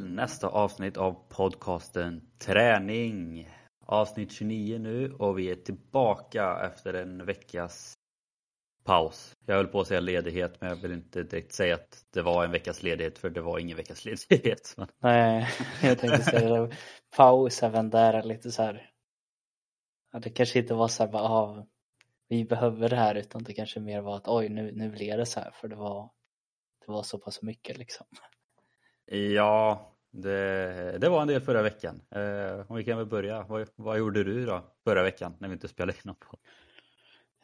till nästa avsnitt av podcasten Träning. Avsnitt 29 nu och vi är tillbaka efter en veckas paus. Jag höll på att säga ledighet men jag vill inte direkt säga att det var en veckas ledighet för det var ingen veckas ledighet. Nej, jag tänkte säga det. Paus även där är lite så här. Ja, det kanske inte var så här bara, ah, vi behöver det här utan det kanske mer var att oj nu, nu blev det så här för det var, det var så pass mycket liksom. Ja, det, det var en del förra veckan. Eh, om vi kan väl börja. Vad, vad gjorde du då förra veckan när vi inte spelade in något?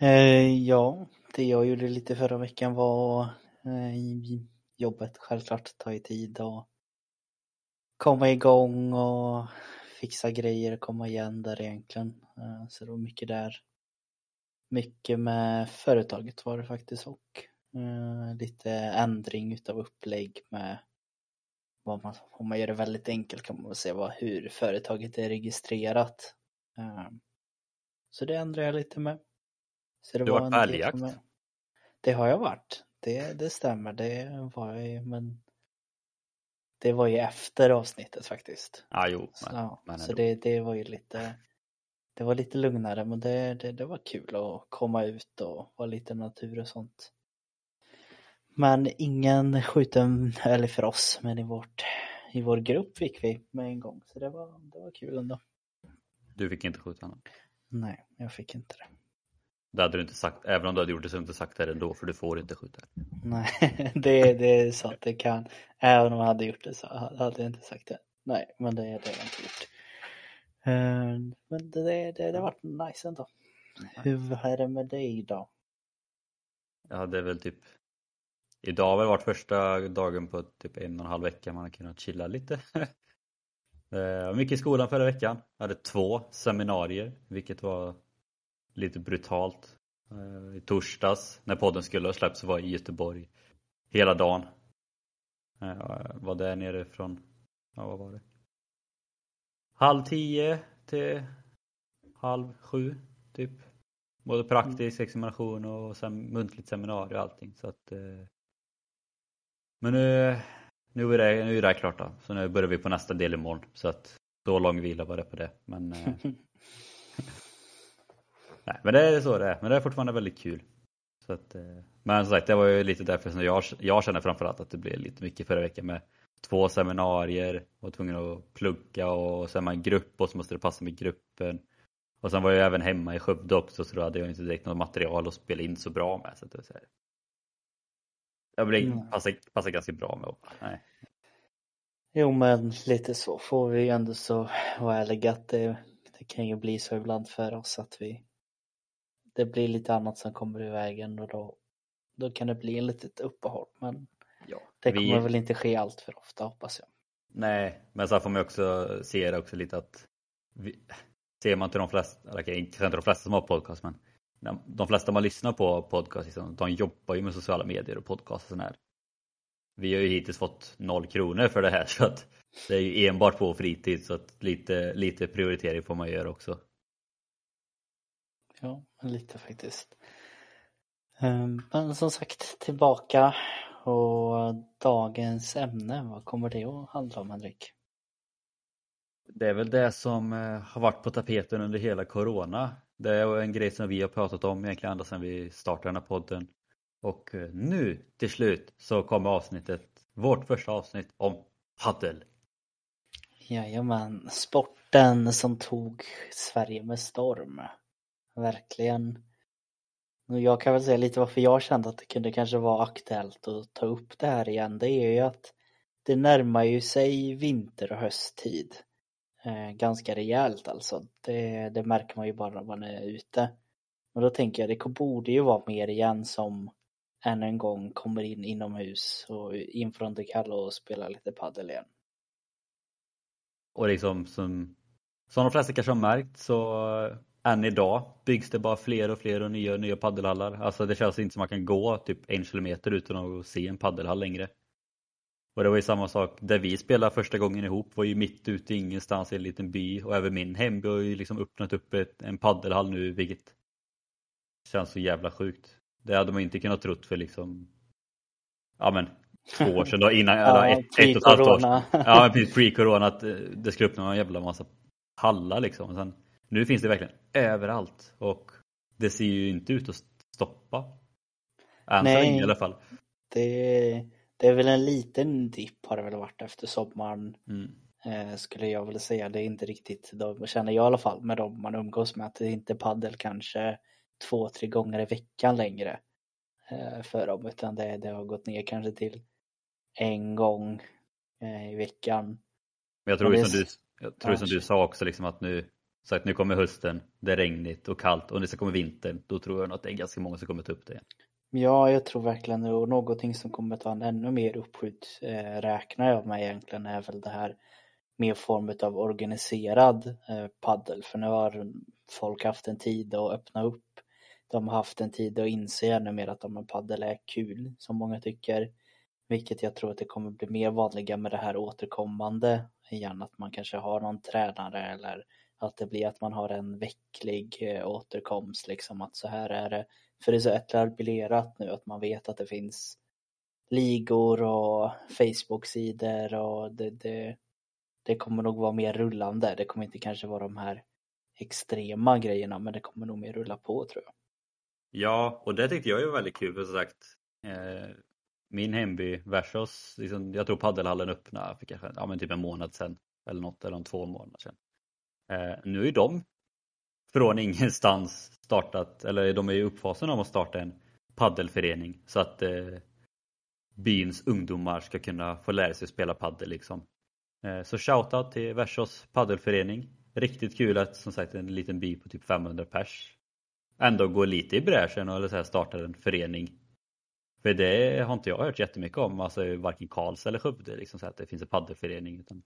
Eh, ja, det jag gjorde lite förra veckan var eh, jobbet självklart tar ju tid och komma igång och fixa grejer, komma igen där egentligen. Eh, så det var mycket där. Mycket med företaget var det faktiskt och eh, lite ändring utav upplägg med vad man, om man gör det väldigt enkelt kan man se vad, hur företaget är registrerat. Eh, så det ändrar jag lite med. Så det du har varit på älgjakt? Det har jag varit. Det, det stämmer, det var jag men det var ju efter avsnittet faktiskt. Ja, jo. Men, så, men så det, det var ju lite det var lite lugnare men det, det, det var kul att komma ut och vara lite natur och sånt. Men ingen skjuten, eller för oss, men i, vårt, i vår grupp fick vi med en gång. Så det var, det var kul ändå. Du fick inte skjuta någon? Nej, jag fick inte det. Det hade du inte sagt, även om du hade gjort det så hade du inte sagt det ändå för du får inte skjuta. Nej, det, det är så att det kan. Även om jag hade gjort det så hade jag inte sagt det. Nej, men det, det har jag inte gjort. Eh, men det, det, det, det har varit nice ändå. Hur är det med dig då? Ja, det är väl typ Idag har väl varit första dagen på typ en och en halv vecka man har kunnat chilla lite. Eh, mycket i skolan förra veckan. Jag hade två seminarier vilket var lite brutalt. Eh, I torsdags när podden skulle ha släppts var jag i Göteborg hela dagen. Jag eh, var där nere från, ja vad var det? Halv tio till halv sju typ. Både praktisk examination och sen muntligt seminarium och allting. Så att, eh... Men nu, nu, är det, nu är det klart då. Så nu börjar vi på nästa del imorgon. Så att så lång vila var det på det. Men, eh... Nej, men det är så det är. Men det är fortfarande väldigt kul. Så att, eh... Men som sagt, det var ju lite därför som jag, jag känner framförallt att det blev lite mycket förra veckan med två seminarier, var tvungen att plugga och sen man i grupp och så måste det passa med gruppen. Och sen var jag även hemma i Skövde också så då hade jag inte direkt något material att spela in så bra med. Så det, så här. Jag blev, mm. passar, passar ganska bra med att, nej. Jo men lite så får vi ju ändå så vara ärliga att det, det kan ju bli så ibland för oss att vi det blir lite annat som kommer i vägen och då, då kan det bli en litet uppehåll men ja, det kommer vi... väl inte ske allt för ofta hoppas jag. Nej, men så får man också se det också lite att vi, ser man till de flesta, eller okay, inte de flesta som har podcast men de flesta man lyssnar på podcast liksom, de jobbar ju med sociala medier och podcast och sånt här. Vi har ju hittills fått noll kronor för det här så att det är ju enbart på fritid så att lite, lite prioritering får man göra också. Ja, lite faktiskt. Ehm, men som sagt tillbaka och dagens ämne, vad kommer det att handla om Henrik? Det är väl det som eh, har varit på tapeten under hela Corona. Det är en grej som vi har pratat om egentligen ända sedan vi startade den här podden. Och eh, nu till slut så kommer avsnittet, vårt första avsnitt om paddel. Jajamän, sporten som tog Sverige med storm. Verkligen. Jag kan väl säga lite varför jag kände att det kunde kanske vara aktuellt att ta upp det här igen. Det är ju att det närmar ju sig vinter och hösttid. Eh, ganska rejält alltså. Det, det märker man ju bara när man är ute. Och då tänker jag det borde ju vara mer igen som än en gång kommer in inomhus och in från det kalla och spelar lite padel igen. Och liksom som, som de flesta kanske har märkt så eh, än idag byggs det bara fler och fler och nya och nya paddelhallar. Alltså det känns inte som man kan gå typ en kilometer utan att se en paddelhall längre. Och det var ju samma sak där vi spelade första gången ihop var ju mitt ute i ingenstans i en liten by och även min hemby har ju liksom öppnat upp ett, en paddelhall nu vilket känns så jävla sjukt. Det hade man inte kunnat trott för liksom ja men två år sedan då innan, Ja, eller ett, ett och ett halvt år sedan. Ja, precis pre-corona att eh, det skulle öppna en jävla massa hallar liksom. Sen, nu finns det verkligen överallt och det ser ju inte ut att stoppa. Än så Nej. länge i alla fall. Det, det är väl en liten dipp har det väl varit efter sommaren Mm. eh, skulle jag vilja säga. Det är inte riktigt, då känner jag i alla fall med dem man umgås med att det är inte paddel kanske två, tre gånger i veckan längre eh, för dem utan det, det har gått ner kanske till en gång eh, i veckan. Men jag tror ju som du, jag tror som du sa också liksom att nu, sagt, nu kommer hösten, det är regnigt och kallt och när det kommer vintern, då tror jag nog att det är ganska många som kommer ta upp det. Ja, jag tror verkligen det och någonting som kommer ta en ännu mer uppskjut eh, räknar jag med egentligen är väl det här mer form av organiserad eh, paddel för nu har folk haft en tid att öppna upp. De har haft en tid att inse ännu mer att om en paddel är kul som många tycker. Vilket jag tror att det kommer bli mer vanliga med det här återkommande igen att man kanske har någon tränare eller att det blir att man har en vecklig eh, återkomst liksom att så här är det för det är så etablerat nu att man vet att det finns ligor och Facebook-sidor och det, det, det kommer nog vara mer rullande. Det kommer inte kanske vara de här extrema grejerna men det kommer nog mer rulla på tror jag. Ja, och det tyckte jag ju var väldigt kul för som sagt eh, min hemby Versos, liksom, jag tror paddelhallen öppnade för kanske ja, men typ en månad sedan eller något, eller om två månader sedan. Eh, nu är de från ingenstans startat, eller de är i uppfasen av att starta en paddelförening så att eh, byns ungdomar ska kunna få lära sig spela paddel liksom. Eh, så shoutout till Versos paddelförening. Riktigt kul att som sagt en liten by på typ 500 pers ändå går lite i bräschen och eller så här startar en förening. För det har inte jag hört jättemycket om, alltså varken Karls eller Skövde, liksom så att det finns en paddelförening. Utan...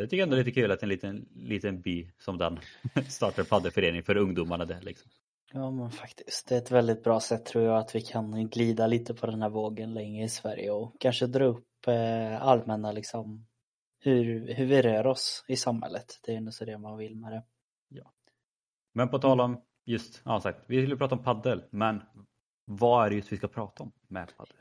Så jag tycker ändå det är lite kul att en liten, liten by som den startar en paddelförening för ungdomarna där liksom. Ja men faktiskt, det är ett väldigt bra sätt tror jag att vi kan glida lite på den här vågen länge i Sverige och kanske dra upp eh, allmänna liksom hur, hur vi rör oss i samhället. Det är ändå så det man vill med det. Men på tal om just, ja sagt, vi skulle prata om paddel, men vad är det just vi ska prata om med paddel?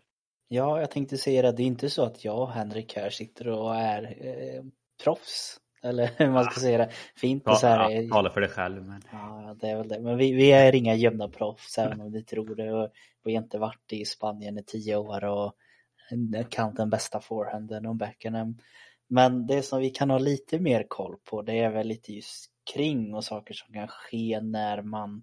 Ja, jag tänkte säga det, det är inte så att jag och Henrik här sitter och är eh, proffs. Eller hur man ska säga det. Fint Ta, så här, ja, tala för dig själv men Ja, det är väl det. Men vi, vi är inga gömda proffs även om ni tror det. Och vi har inte varit i Spanien i tio år och kan den bästa forehanden och backhanden. Men det som vi kan ha lite mer koll på det är väl lite just kring och saker som kan ske när man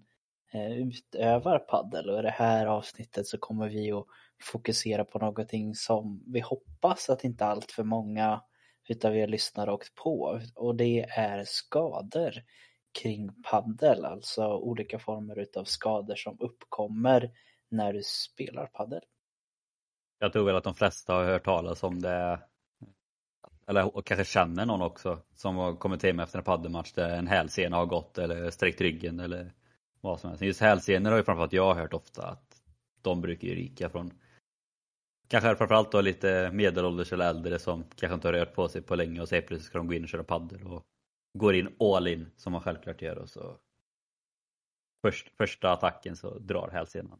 eh, utövar paddel och i det här avsnittet så kommer vi att fokusera på någonting som vi hoppas att inte allt för många utav er lyssnare åkt på och det är skador kring paddel, alltså olika former utav skador som uppkommer när du spelar paddel. jag tror väl att de flesta har hört talas om det eller och kanske känner någon också som har kommit hem efter en paddelmatch där en hälsena har gått eller sträckt ryggen eller vad som helst. Just hälsenor har ju framförallt jag hört ofta att de brukar ju ryka från kanske framförallt då lite medelålders eller äldre som kanske inte har rört på sig på länge och så helt plötsligt ska de gå in och köra paddel och går in all in som man självklart gör och så först, första attacken så drar hälsenan.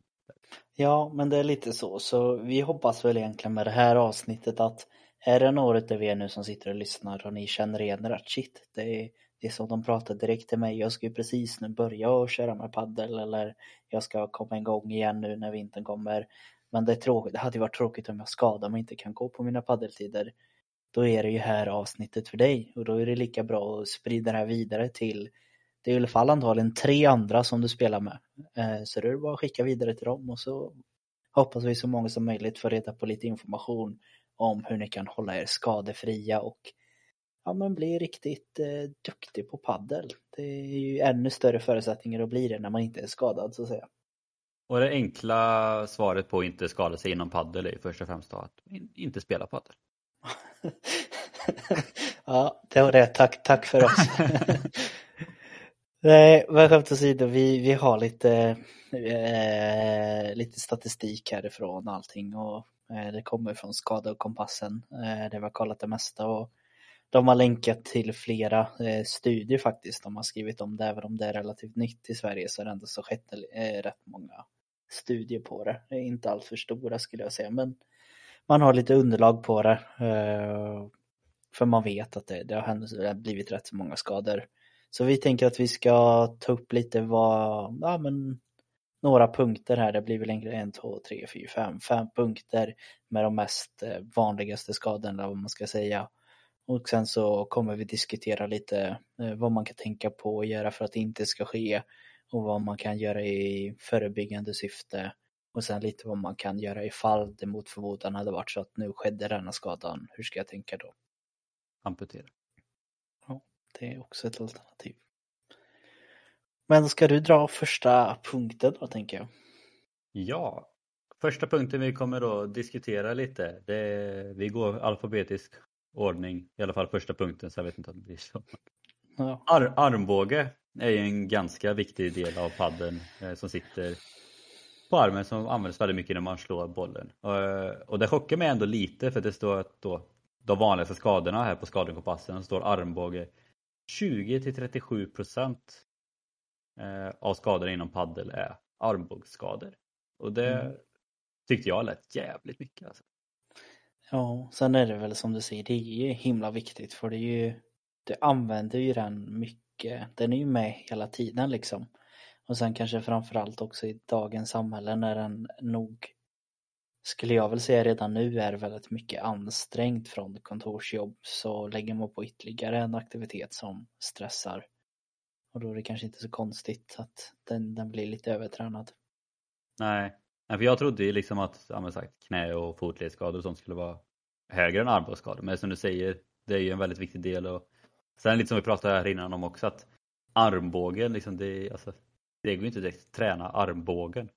Ja, men det är lite så. Så vi hoppas väl egentligen med det här avsnittet att är det några av er nu som sitter och lyssnar och ni känner igen er att shit, det är, det är som de pratar direkt till mig. Jag ska ju precis nu börja och köra med paddel eller jag ska komma igång igen nu när vintern kommer. Men det är tråkigt. Det hade ju varit tråkigt om jag skadar mig och inte kan gå på mina paddeltider. Då är det ju här avsnittet för dig och då är det lika bra att sprida det här vidare till det är i alla fall antagligen tre andra som du spelar med. Eh, så då är det bara att skicka vidare till dem och så hoppas vi så många som möjligt får reda på lite information om hur ni kan hålla er skadefria och ja, men bli riktigt eh, duktig på paddel. Det är ju ännu större förutsättningar att bli det när man inte är skadad så att säga. Och det enkla svaret på att inte skada sig inom paddel är ju först och främst att inte spela paddel. ja, det var det. Tack, tack för oss. Nej, men skämt åsido, vi, vi har lite, eh, lite statistik härifrån allting och eh, det kommer från Skada och Kompassen eh, där vi har kollat det mesta och de har länkat till flera eh, studier faktiskt. De har skrivit om det, även om det är relativt nytt i Sverige så är det ändå så skett eh, rätt många studier på det. det är inte allt för stora skulle jag säga, men man har lite underlag på det. Eh, för man vet att det, det, har blivit rätt så många skador. Så vi tänker att vi ska ta upp lite vad, ja men några punkter här. Det blir väl en, två, tre, fyra, fem, fem punkter med de mest eh, vanligaste skadorna vad man ska säga. Och sen så kommer vi diskutera lite eh, vad man kan tänka på och göra för att det inte ska ske och vad man kan göra i förebyggande syfte och sen lite vad man kan göra ifall det mot förmodan hade varit så att nu skedde denna skadan. Hur ska jag tänka då? Amputera. Ja, det är också ett alternativ. Men ska du dra första punkten då tänker jag? Ja, första punkten vi kommer då diskutera lite, det vi går alfabetisk ordning, i alla fall första punkten så jag vet inte om det blir så. Ja. Ar armbåge är ju en ganska viktig del av padden eh, som sitter på armen som används väldigt mycket när man slår bollen. Och, eh, och det chockar mig ändå lite för det står att då de vanligaste skadorna här på skadekompassen står armbåge 20 till 37 procent eh, av skadorna inom paddel är armbågsskador. Och det mm. tyckte jag lät jävligt mycket. Alltså. Ja, sen är det väl som du säger, det är ju himla viktigt för det är ju, du använder ju den mycket, Eh, den är ju med hela tiden liksom. Och sen kanske framförallt också i dagens samhälle när den nog skulle jag väl säga redan nu är väldigt mycket ansträngt från kontorsjobb så lägger man på ytterligare en aktivitet som stressar. Och då är det kanske inte så konstigt att den, den blir lite övertränad. Nej, för jag trodde ju liksom att ja, sagt, knä och fotledsskador och sånt skulle vara högre än armbågsskador. Men som du säger, det är ju en väldigt viktig del. Och sen lite som vi pratade här innan om också att armbågen, liksom det, alltså, det går ju inte direkt att träna armbågen.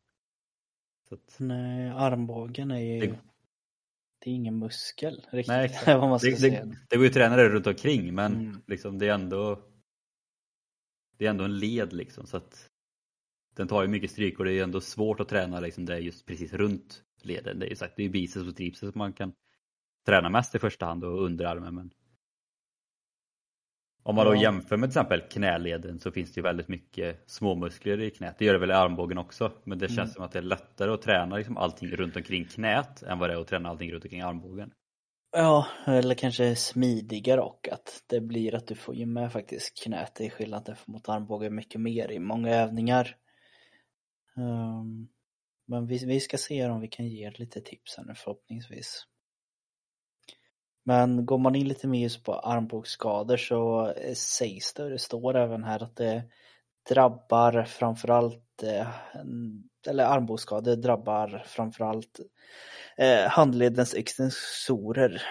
Att... Nej, armbågen är ju det... det är ingen muskel riktigt. Nej, vad man ska det, säga. Det, det går ju att träna det runt omkring men mm. liksom, det är ändå det är ändå en led liksom så att den tar ju mycket stryk och det är ändå svårt att träna liksom det just precis runt leden. Det är ju sagt, det är biceps och triceps man kan träna mest i första hand och underarmen men om man då ja. jämför med till exempel knäleden så finns det ju väldigt mycket småmuskler i knät. Det gör det väl i armbågen också. Men det känns mm. som att det är lättare att träna liksom allting runt omkring knät än vad det är att träna allting runt omkring armbågen. Ja, eller kanske smidigare och att det blir att du får ju med faktiskt knät. Är skillnad mot armbågen mycket mer i många övningar. Um, men vi, vi ska se om vi kan ge lite tips här nu förhoppningsvis. Men går man in lite mer just på armbågsskador så eh, sägs det, och det står även här att det drabbar framförallt, eh, eller armbågsskador drabbar framförallt eh, handledens extensorer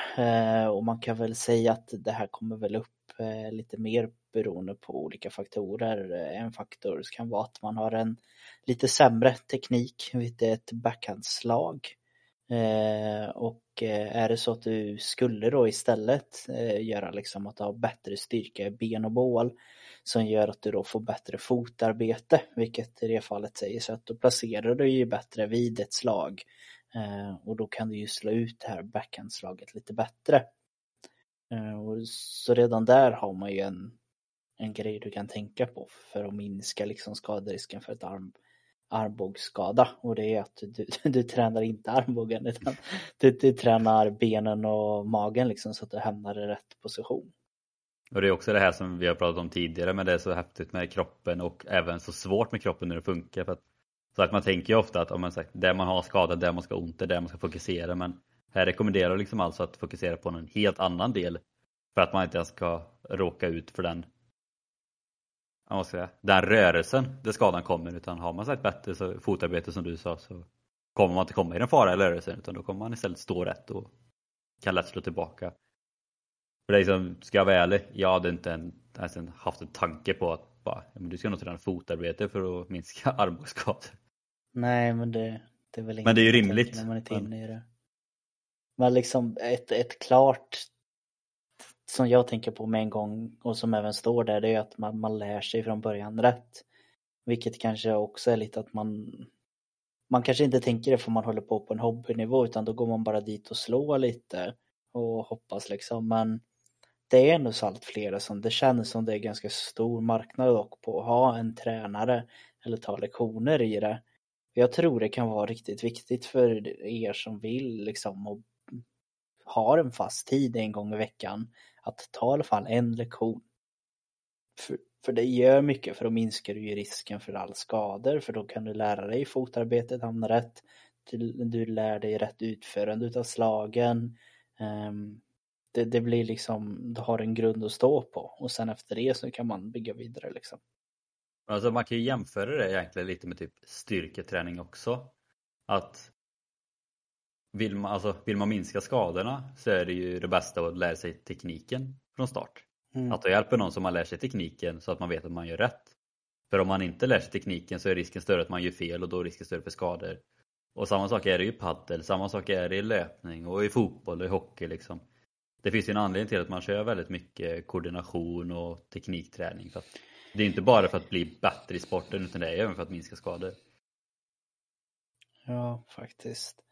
och man kan väl säga att det här kommer väl upp lite mer beroende på olika faktorer. En faktor kan vara att man har en lite sämre teknik vid ett backhandslag Eh, och eh, är det så att du skulle då istället eh, göra liksom att du har bättre styrka i ben och bål som gör att du då får bättre fotarbete, vilket i det fallet säger så att då placerar du ju bättre vid ett slag eh, och då kan du ju slå ut det här backhandslaget lite bättre. Eh, så redan där har man ju en, en grej du kan tänka på för att minska liksom skaderisken för ett arm, armbågsskada och det är att du, du tränar inte armbågen utan du, du tränar benen och magen liksom så att du hamnar i rätt position. Och det är också det här som vi har pratat om tidigare men det är så häftigt med kroppen och även så svårt med kroppen när det funkar. För att, så att man tänker ju ofta att om man sagt, där man har skada, där man ska ha ont, det där man ska fokusera men här rekommenderar liksom alltså att fokusera på en helt annan del för att man inte ska råka ut för den vad ska jag, den rörelsen där skadan kommer utan har man sagt bättre så, fotarbete som du sa så kommer man inte komma i den farliga rörelsen utan då kommer man istället stå rätt och kan lätt slå tillbaka. För det är liksom, ska jag vara ärlig, jag hade inte en, haft en tanke på att bara, men du ska nog träna fotarbete för att minska armbågsskador. Nej men det, det är väl Men det är ju rimligt. När man inte inne i det. Men liksom ett, ett klart som jag tänker på med en gång och som även står där, det är att man, man lär sig från början rätt. Vilket kanske också är lite att man man kanske inte tänker det för man håller på på en hobbynivå utan då går man bara dit och slår lite och hoppas liksom men det är ändå så allt flera som det känns som det är ganska stor marknad dock på att ha en tränare eller ta lektioner i det. Jag tror det kan vara riktigt viktigt för er som vill liksom och har en fast tid en gång i veckan att ta i alla fall en lektion. För, för det gör mycket för då minskar du ju risken för all skador för då kan du lära dig fotarbetet hamna rätt. Du, du lär dig rätt utförande utav slagen. Um, det, det, blir liksom, du har en grund att stå på och sen efter det så kan man bygga vidare liksom. Alltså man kan ju jämföra det egentligen lite med typ styrketräning också. Att vill man, alltså, vill man minska skadorna så är det ju det bästa att lära sig tekniken från start. Mm. Att då hjälper någon som man lär sig tekniken så att man vet att man gör rätt. För om man inte lär sig tekniken så är risken större att man gör fel och då är risken större för skador. Och samma sak är det i paddel, samma sak är det i löpning och i fotboll och i hockey liksom. Det finns ju en anledning till att man kör väldigt mycket koordination och teknikträning. För det är inte bara för att bli bättre i sporten utan det är även för att minska skador. Ja, faktiskt.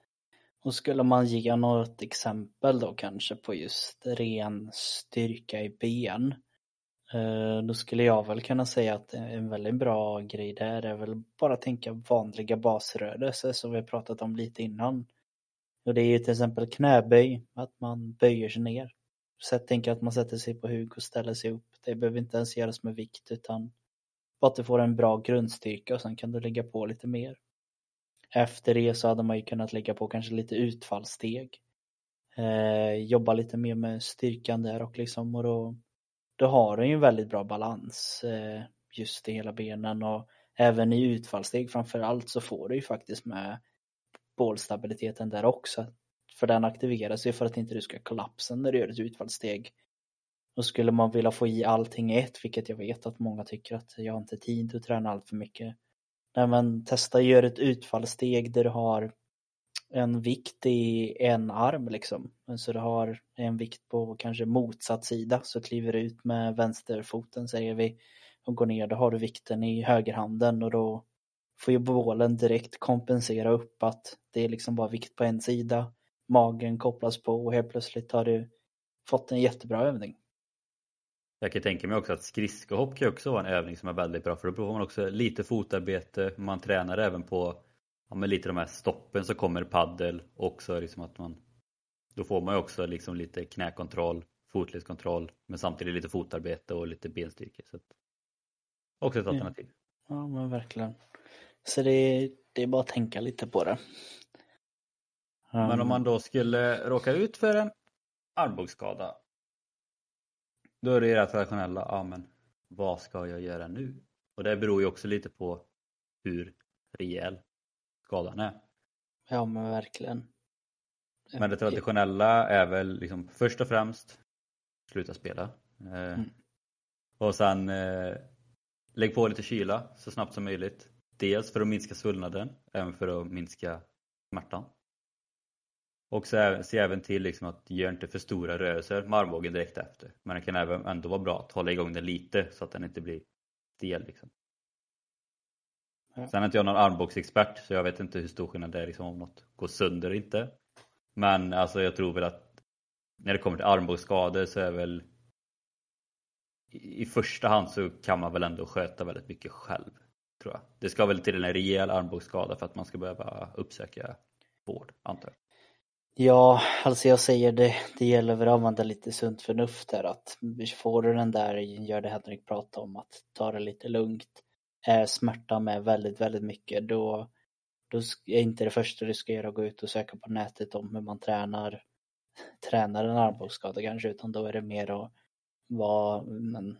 Och skulle man ge något exempel då kanske på just ren styrka i ben. Eh, då skulle jag väl kunna säga att en väldigt bra grej där är väl bara tänka vanliga basrörelser som vi har pratat om lite innan. Och det är ju till exempel knäböj, att man böjer sig ner. Så tänk att man sätter sig på huk och ställer sig upp. Det behöver inte ens göras med vikt utan bara att du får en bra grundstyrka och sen kan du lägga på lite mer. Efter det så hade man ju kunnat lägga på kanske lite utfallssteg. Eh, jobba lite mer med styrkan där och liksom och då, då har du ju en väldigt bra balans eh, just i hela benen och även i utfallssteg framförallt så får du ju faktiskt med bålstabiliteten där också. För den aktiveras ju för att inte du ska kollapsa när du gör ett utfallssteg. Och skulle man vilja få i allting i ett, vilket jag vet att många tycker att jag har inte tid att träna allt för mycket. Nej men testa gör ett utfallssteg där du har en vikt i en arm liksom. Så du har en vikt på kanske motsatt sida så kliver du ut med vänsterfoten säger vi och går ner. Då har du vikten i högerhanden och då får ju bålen direkt kompensera upp att det är liksom bara vikt på en sida. Magen kopplas på och helt plötsligt har du fått en jättebra övning. Jag kan tänka mig också att skridskohopp kan också vara en övning som är väldigt bra för då får man också lite fotarbete, man tränar även på ja, med lite de här stoppen så kommer paddel också liksom att man då får man ju också liksom lite knäkontroll, fotledskontroll men samtidigt lite fotarbete och lite benstyrka. Så också ett alternativ. Ja, ja men verkligen. Så det, det är bara att tänka lite på det. Men om um, man då skulle råka ut för en armbågsskada då är det det traditionella, ja men vad ska jag göra nu? Och det beror ju också lite på hur rejäl skadan är. Ja men verkligen. Men det traditionella är väl liksom först och främst sluta spela. Eh, mm. Och sen eh, lägg på lite kyla så snabbt som möjligt. Dels för att minska svullnaden, även för att minska smärtan. Och så se även till liksom att gör inte för stora rörelser med armbågen direkt efter. Men det kan även ändå vara bra att hålla igång den lite så att den inte blir stel. Liksom. Ja. Sen är inte jag någon armbågsexpert så jag vet inte hur stor skillnad det är liksom, om något går sönder eller inte. Men alltså jag tror väl att när det kommer till armbågsskador så är väl i första hand så kan man väl ändå sköta väldigt mycket själv. Tror jag. Det ska väl till en rejäl armbågsskada för att man ska behöva uppsöka vård, antar jag. Ja, alltså jag säger det, det gäller väl att använda lite sunt förnuft här att får du den där, gör det Henrik pratade om, att ta det lite lugnt, är smärta med väldigt, väldigt mycket, då, då är inte det första du ska göra att gå ut och söka på nätet om hur man tränar, tränar en armbågsskada kanske, utan då är det mer att vara, men,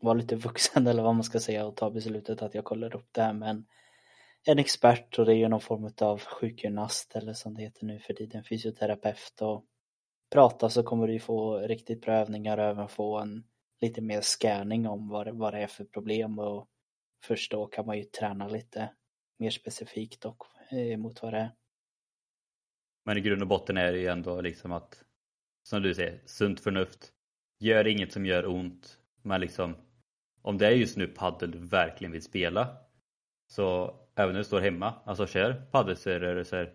vara lite vuxen eller vad man ska säga och ta beslutet att jag kollar upp det här med en en expert och det är ju någon form av sjukgymnast eller som det heter nu för tiden, fysioterapeut och prata så kommer du få riktigt bra övningar och även få en lite mer scanning om vad det, vad det är för problem och först då kan man ju träna lite mer specifikt och eh, mot vad det är. Men i grund och botten är det ju ändå liksom att, som du säger, sunt förnuft. Gör inget som gör ont. Men liksom, om det är just nu paddel du verkligen vill spela så även när du står hemma, alltså kör paddelrörelser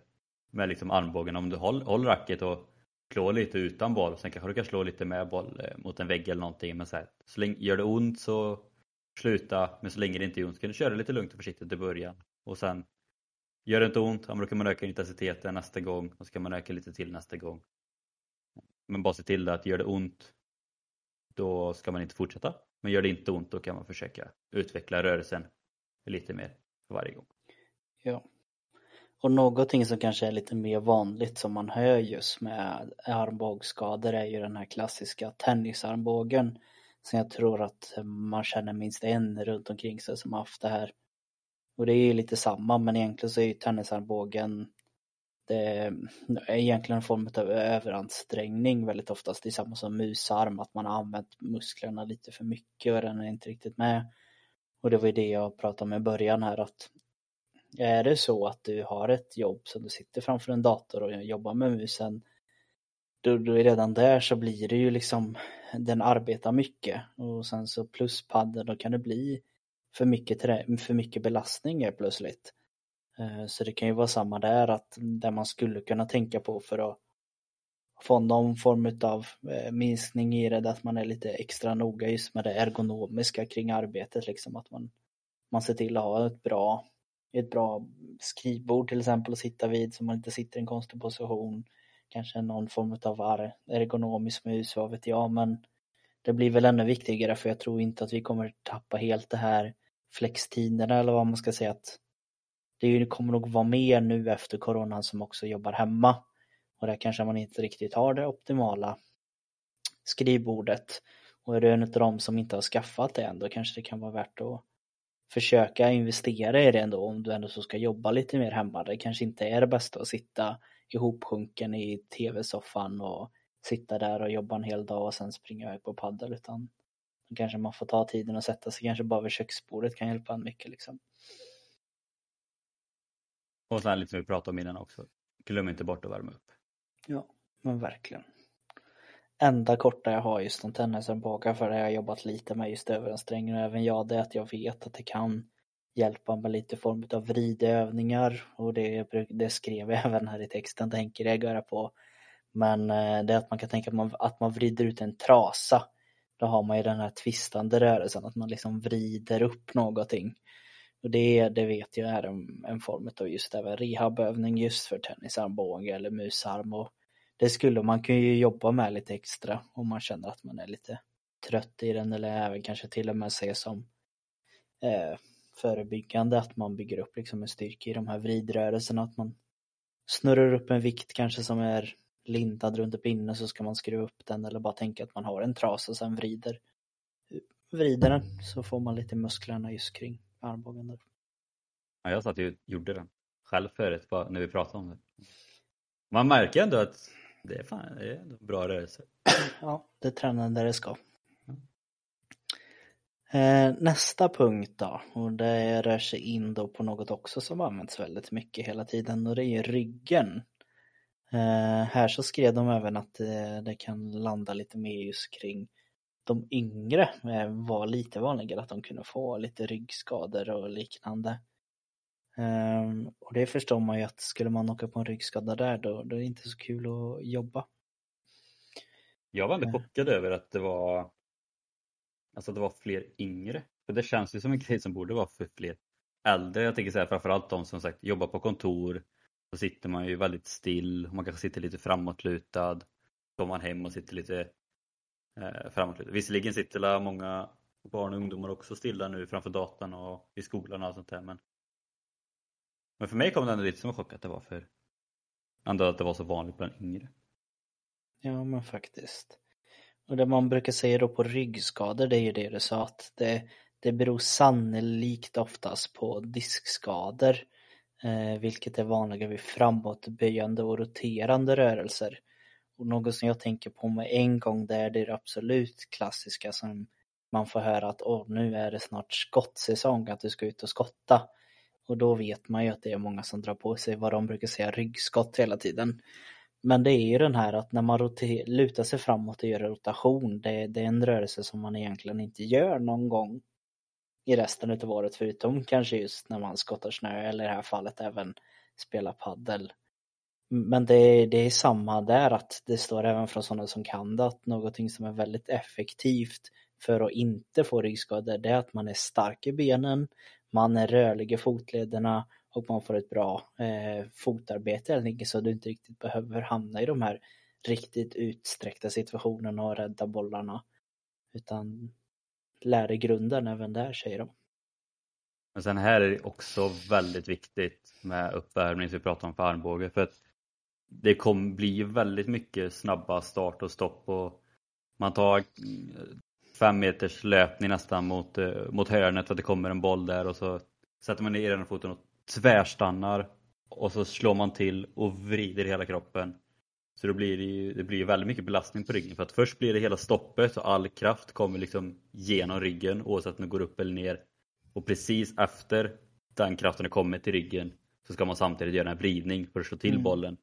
med liksom armbågen om du håller, håller racket och klår lite utan boll. Sen kanske du kan slå lite med boll eh, mot en vägg eller någonting. Men så, här, så länge, gör det ont så sluta. Men så länge det inte gör ont så kan du köra lite lugnt och försiktigt i början. Och sen gör det inte ont, ja, då kan man öka intensiteten nästa gång och så kan man öka lite till nästa gång. Men bara se till att gör det ont då ska man inte fortsätta. Men gör det inte ont då kan man försöka utveckla rörelsen lite mer varje gång. Ja. Och någonting som kanske är lite mer vanligt som man hör just med armbågsskador är ju den här klassiska tennisarmbågen. Som jag tror att man känner minst en runt omkring sig som har haft det här. Och det är ju lite samma men egentligen så är ju tennisarmbågen det är egentligen en form av överansträngning väldigt oftast. Det är samma som musarm, att man har använt musklerna lite för mycket och den är inte riktigt med. Och det var ju det jag pratade om i början här att är det så att du har ett jobb som du sitter framför en dator och jobbar med musen då, då är redan där så blir det ju liksom den arbetar mycket och sen så plus padden då kan det bli för mycket, för mycket belastning plötsligt. Eh, så det kan ju vara samma där att där man skulle kunna tänka på för att få någon form av eh, minskning i det, att man är lite extra noga just med det ergonomiska kring arbetet liksom att man, man ser till att ha ett bra, ett bra skrivbord till exempel att sitta vid så man inte sitter i en konstig position. Kanske någon form av ergonomisk mus, vad vet jag, men det blir väl ännu viktigare för jag tror inte att vi kommer tappa helt det här flextiderna eller vad man ska säga att det kommer nog vara mer nu efter coronan som också jobbar hemma. Och där kanske man inte riktigt har det optimala skrivbordet. Och är du en av dem som inte har skaffat det än, då kanske det kan vara värt att försöka investera i det ändå om du ändå så ska jobba lite mer hemma. Det kanske inte är det bästa att sitta ihopsjunken i tv-soffan och sitta där och jobba en hel dag och sen springa iväg på paddel utan då kanske man får ta tiden och sätta sig kanske bara vid köksbordet kan hjälpa en mycket liksom. Och sen lite som vi pratade om innan också. Glöm inte bort att värma upp. Ja, men verkligen. Enda korta jag har just om tennisarmbågar för det har jag jobbat lite med just överansträngning och även jag det är att jag vet att det kan hjälpa med lite form av vridövningar och det, det skrev jag även här i texten, tänker jag göra på. Men eh, det är att man kan tänka att man, att man vrider ut en trasa. Då har man ju den här tvistande rörelsen, att man liksom vrider upp någonting. Och det, det vet jag är en, en form av just även rehabövning just för tennisarmbåge eller musarm. Och det skulle man kunna ju jobba med lite extra om man känner att man är lite trött i den eller även kanske till och med se som eh, förebyggande att man bygger upp liksom en styrka i de här vridrörelserna. Att man snurrar upp en vikt kanske som är lindad runt pinnen så ska man skruva upp den eller bara tänka att man har en trasa och sen vrider vrider den. Så får man lite musklerna just kring armbågen där. Ja, jag satt och gjorde den själv förut när vi pratade om det. Man märker ändå att det är, fan, det är ändå bra rörelse. Ja, det tränar där det ska. Eh, nästa punkt då, och det rör sig in då på något också som används väldigt mycket hela tiden och det är ryggen. Eh, här så skrev de även att det, det kan landa lite mer just kring de yngre eh, var lite vanligare att de kunde få lite ryggskador och liknande. Ehm, och det förstår man ju att skulle man åka på en ryggskada där då, då är det inte så kul att jobba. Jag var ändå chockad över att det var Alltså det var fler yngre. För det känns ju som en grej som borde vara för fler äldre. Jag tänker så här, framförallt de som sagt jobbar på kontor. Då sitter man ju väldigt still. Man kanske sitter lite framåtlutad. Går man hem och sitter lite eh, framåt. Visserligen sitter många barn och ungdomar också stilla nu framför datorn och i skolan och allt sånt där men men för mig kom det ändå lite som en chock att det var för ändå att det var så vanligt bland yngre. Ja men faktiskt. Och det man brukar säga då på ryggskador det är ju det du sa att det, det beror sannolikt oftast på diskskador. Eh, vilket är vanligare vid framåtböjande och roterande rörelser. Och något som jag tänker på med en gång det är det absolut klassiska som man får höra att åh, nu är det snart skottsäsong, att du ska ut och skotta. Och då vet man ju att det är många som drar på sig vad de brukar säga ryggskott hela tiden. Men det är ju den här att när man lutar sig framåt och gör rotation, det, det är en rörelse som man egentligen inte gör någon gång i resten av året förutom kanske just när man skottar snö eller i det här fallet även spelar paddel men det, det är samma där att det står även från sådana som kan det att någonting som är väldigt effektivt för att inte få ryggskador det är att man är stark i benen, man är rörlig i fotlederna och man får ett bra eh, fotarbete helt enkelt så du inte riktigt behöver hamna i de här riktigt utsträckta situationerna och rädda bollarna. Utan lär dig grunden även där säger de. Men sen här är det också väldigt viktigt med uppvärmning som vi pratar om för armbåge för att det kommer bli väldigt mycket snabba start och stopp och man tar fem meters löpning nästan mot, eh, mot hörnet för att det kommer en boll där och så sätter man ner ena foten och tvärstannar och så slår man till och vrider hela kroppen. Så då blir det, ju, det blir väldigt mycket belastning på ryggen för att först blir det hela stoppet och all kraft kommer liksom genom ryggen oavsett om det går upp eller ner. Och precis efter den kraften har kommit till ryggen så ska man samtidigt göra en vridning för att slå till mm. bollen.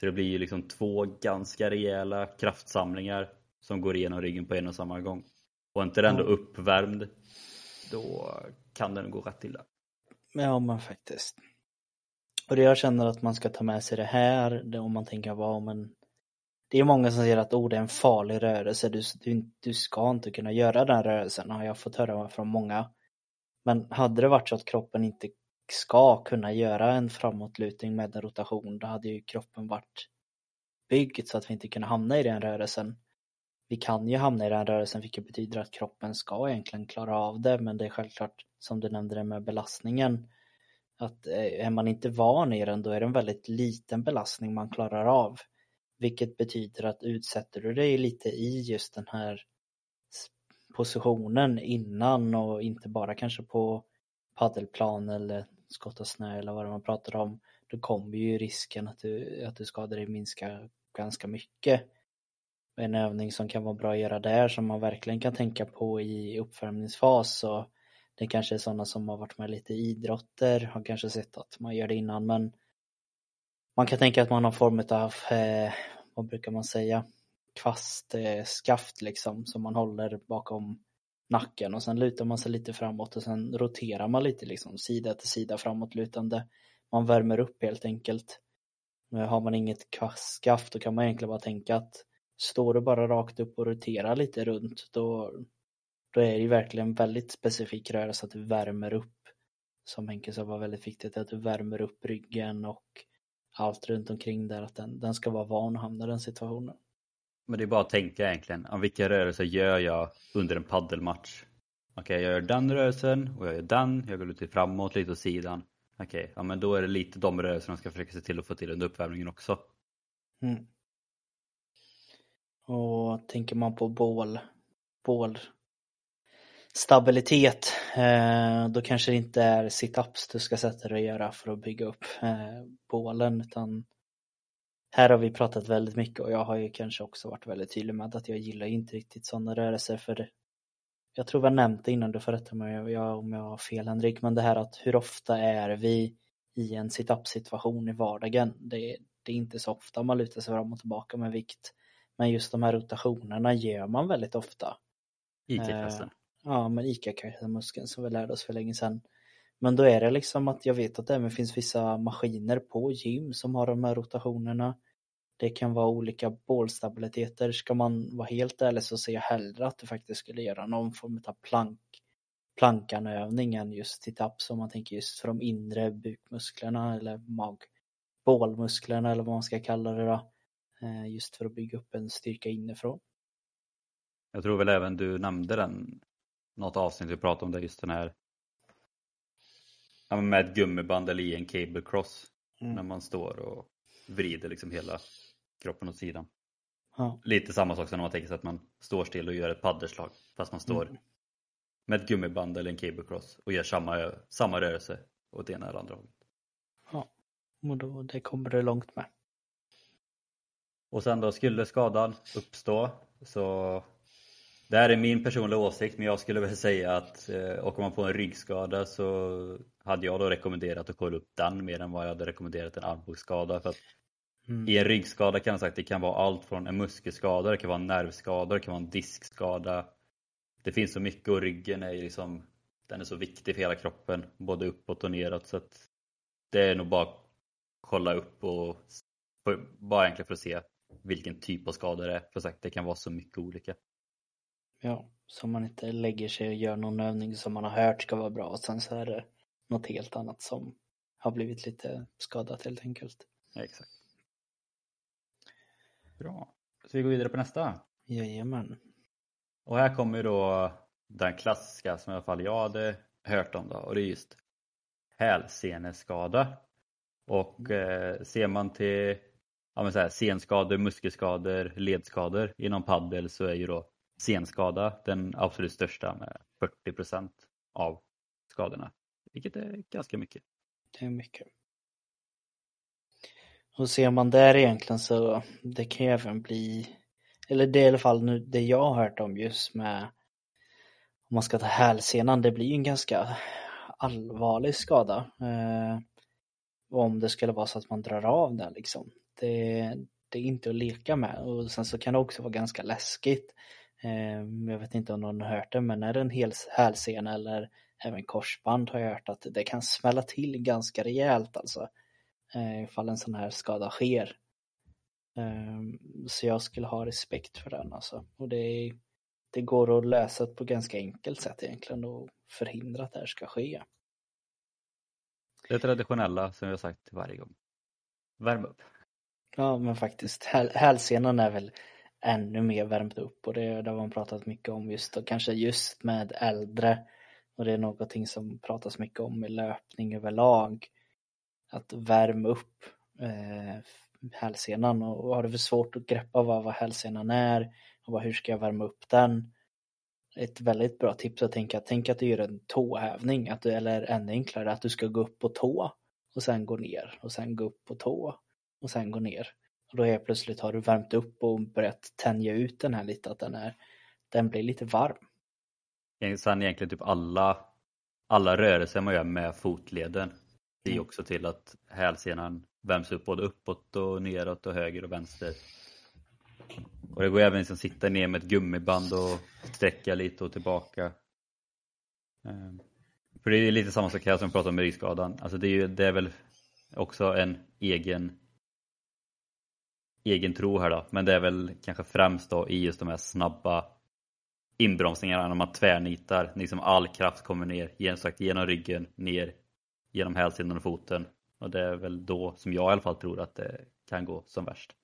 Så det blir ju liksom två ganska rejäla kraftsamlingar som går igenom ryggen på en och samma gång. Och inte den då uppvärmd, då kan den gå rätt illa. Ja men faktiskt. Och det jag känner att man ska ta med sig det här, det om man tänker vad men det är många som säger att oh, det är en farlig rörelse, du, du, du ska inte kunna göra den rörelsen, har jag fått höra från många. Men hade det varit så att kroppen inte ska kunna göra en framåtlutning med en rotation, då hade ju kroppen varit byggd så att vi inte kunde hamna i den rörelsen. Vi kan ju hamna i den rörelsen vilket betyder att kroppen ska egentligen klara av det men det är självklart som du nämnde det med belastningen att eh, är man inte van i den då är det en väldigt liten belastning man klarar av. Vilket betyder att utsätter du dig lite i just den här positionen innan och inte bara kanske på paddelplan eller skotta snö eller vad det man pratar om då kommer ju risken att du, att du skadar dig minska ganska mycket. En övning som kan vara bra att göra där som man verkligen kan tänka på i uppvärmningsfas så det kanske är sådana som har varit med lite i idrotter, har kanske sett att man gör det innan men man kan tänka att man har form av, eh, vad brukar man säga, kvastskaft eh, liksom som man håller bakom nacken och sen lutar man sig lite framåt och sen roterar man lite liksom sida till sida framåtlutande. Man värmer upp helt enkelt. Har man inget skaft då kan man egentligen bara tänka att står du bara rakt upp och roterar lite runt då, då är det ju verkligen väldigt specifik rörelse att du värmer upp. Som Henke sa var väldigt viktigt att du värmer upp ryggen och allt runt omkring där att den, den ska vara van att hamna i den situationen. Men det är bara att tänka egentligen, om vilka rörelser gör jag under en paddelmatch? Okej, okay, jag gör den rörelsen och jag gör den, jag går lite framåt, lite åt sidan. Okej, okay, ja men då är det lite de rörelserna jag ska försöka se till att få till under uppvärmningen också. Mm. Och tänker man på bål, bål stabilitet, eh, då kanske det inte är situps du ska sätta dig och göra för att bygga upp eh, bålen utan här har vi pratat väldigt mycket och jag har ju kanske också varit väldigt tydlig med att jag gillar inte riktigt sådana rörelser för jag tror vi har nämnt det innan, du får rätta mig om jag har fel Henrik, men det här att hur ofta är vi i en sit-up situation i vardagen? Det, det, är inte så ofta man lutar sig fram och tillbaka med vikt. Men just de här rotationerna gör man väldigt ofta. ICA-kassen. Eh, ja, men ICA-kassamuskeln som vi lärde oss för länge sedan. Men då är det liksom att jag vet att det även finns vissa maskiner på gym som har de här rotationerna. Det kan vara olika bålstabiliteter. Ska man vara helt ärlig så ser jag hellre att du faktiskt skulle göra någon form av plank, plankanövning än just sit-ups om man tänker just för de inre bukmusklerna eller mag, bålmusklerna eller vad man ska kalla det då. Eh, just för att bygga upp en styrka inifrån. Jag tror väl även du nämnde den, något avsnitt vi pratade om det, just den här med ett gummiband eller i en cable cross mm. när man står och vrider liksom hela kroppen åt sidan. Ja. Lite samma sak som när man tänker sig att man står still och gör ett paddelslag fast man står mm. med ett gummiband eller en cable cross och gör samma, samma rörelse åt ena eller andra hållet. Ja, och då, det kommer du långt med. Och sen då skulle skadan uppstå så det här är min personliga åsikt men jag skulle väl säga att eh, åker man på en ryggskada så hade jag då rekommenderat att kolla upp den mer än vad jag hade rekommenderat en armbågsskada. För att mm. I en ryggskada kan jag att det kan vara allt från en muskelskada, det kan vara en nervskada, det kan vara en diskskada. Det finns så mycket och ryggen är liksom den är så viktig för hela kroppen, både uppåt och neråt. Så att det är nog bara att kolla upp och bara egentligen för att se vilken typ av skada det är. För sagt, det kan vara så mycket olika. Ja, så man inte lägger sig och gör någon övning som man har hört ska vara bra och sen så är det något helt annat som har blivit lite skadat helt enkelt. Ja, exakt. Bra. Ska vi gå vidare på nästa? Jajamän. Och här kommer då den klassiska som i alla fall jag hade hört om då och det är just hälseneskada. Och eh, ser man till ja, men så här, senskador, muskelskador, ledskador inom paddel så är ju då senskada den absolut största med 40% av skadorna. Vilket är ganska mycket. Det är mycket. Och ser man där egentligen så det kan ju även bli, eller det är i alla fall nu det jag har hört om just med om man ska ta hälsenan, det blir ju en ganska allvarlig skada. Eh, om det skulle vara så att man drar av den liksom. Det, det är inte att leka med och sen så kan det också vara ganska läskigt. Eh, jag vet inte om någon har hört det men är det en hel hälsena eller även korsband har jag hört att det kan smälla till ganska rejält alltså. Eh, ifall en sån här skada sker. Eh, så jag skulle ha respekt för den alltså. Och det, det går att lösa på ganska enkelt sätt egentligen och förhindra att det här ska ske. Det traditionella som vi har sagt varje gång. Värm upp. Ja men faktiskt, hälsenan är väl ännu mer värmt upp och det, det har man pratat mycket om just och kanske just med äldre och det är någonting som pratas mycket om i löpning överlag. Att värma upp eh, hälsenan och har du för svårt att greppa vad, vad hälsenan är och vad, hur ska jag värma upp den? Ett väldigt bra tips att tänka, tänk att du gör en tåhävning, att du, eller ännu enklare att du ska gå upp på tå och sen gå ner och sen gå upp på tå och sen gå ner. Och då helt plötsligt har du värmt upp och börjat tänja ut den här lite, att den, är, den blir lite varm. Sen egentligen typ alla, alla rörelser man gör med fotleden är mm. också till att hälsenan värms upp både uppåt och neråt och höger och vänster. Och det går även att sitta ner med ett gummiband och sträcka lite och tillbaka. Ehm, för det är lite samma sak här som vi pratade om med ryggskadan. Alltså det är, ju, det är väl också en egen egen tro här då. Men det är väl kanske främst då i just de här snabba inbromsningarna när man tvärnitar. Liksom all kraft kommer ner genom ryggen, ner genom hälsenan och foten. Och det är väl då som jag i alla fall tror att det kan gå som värst.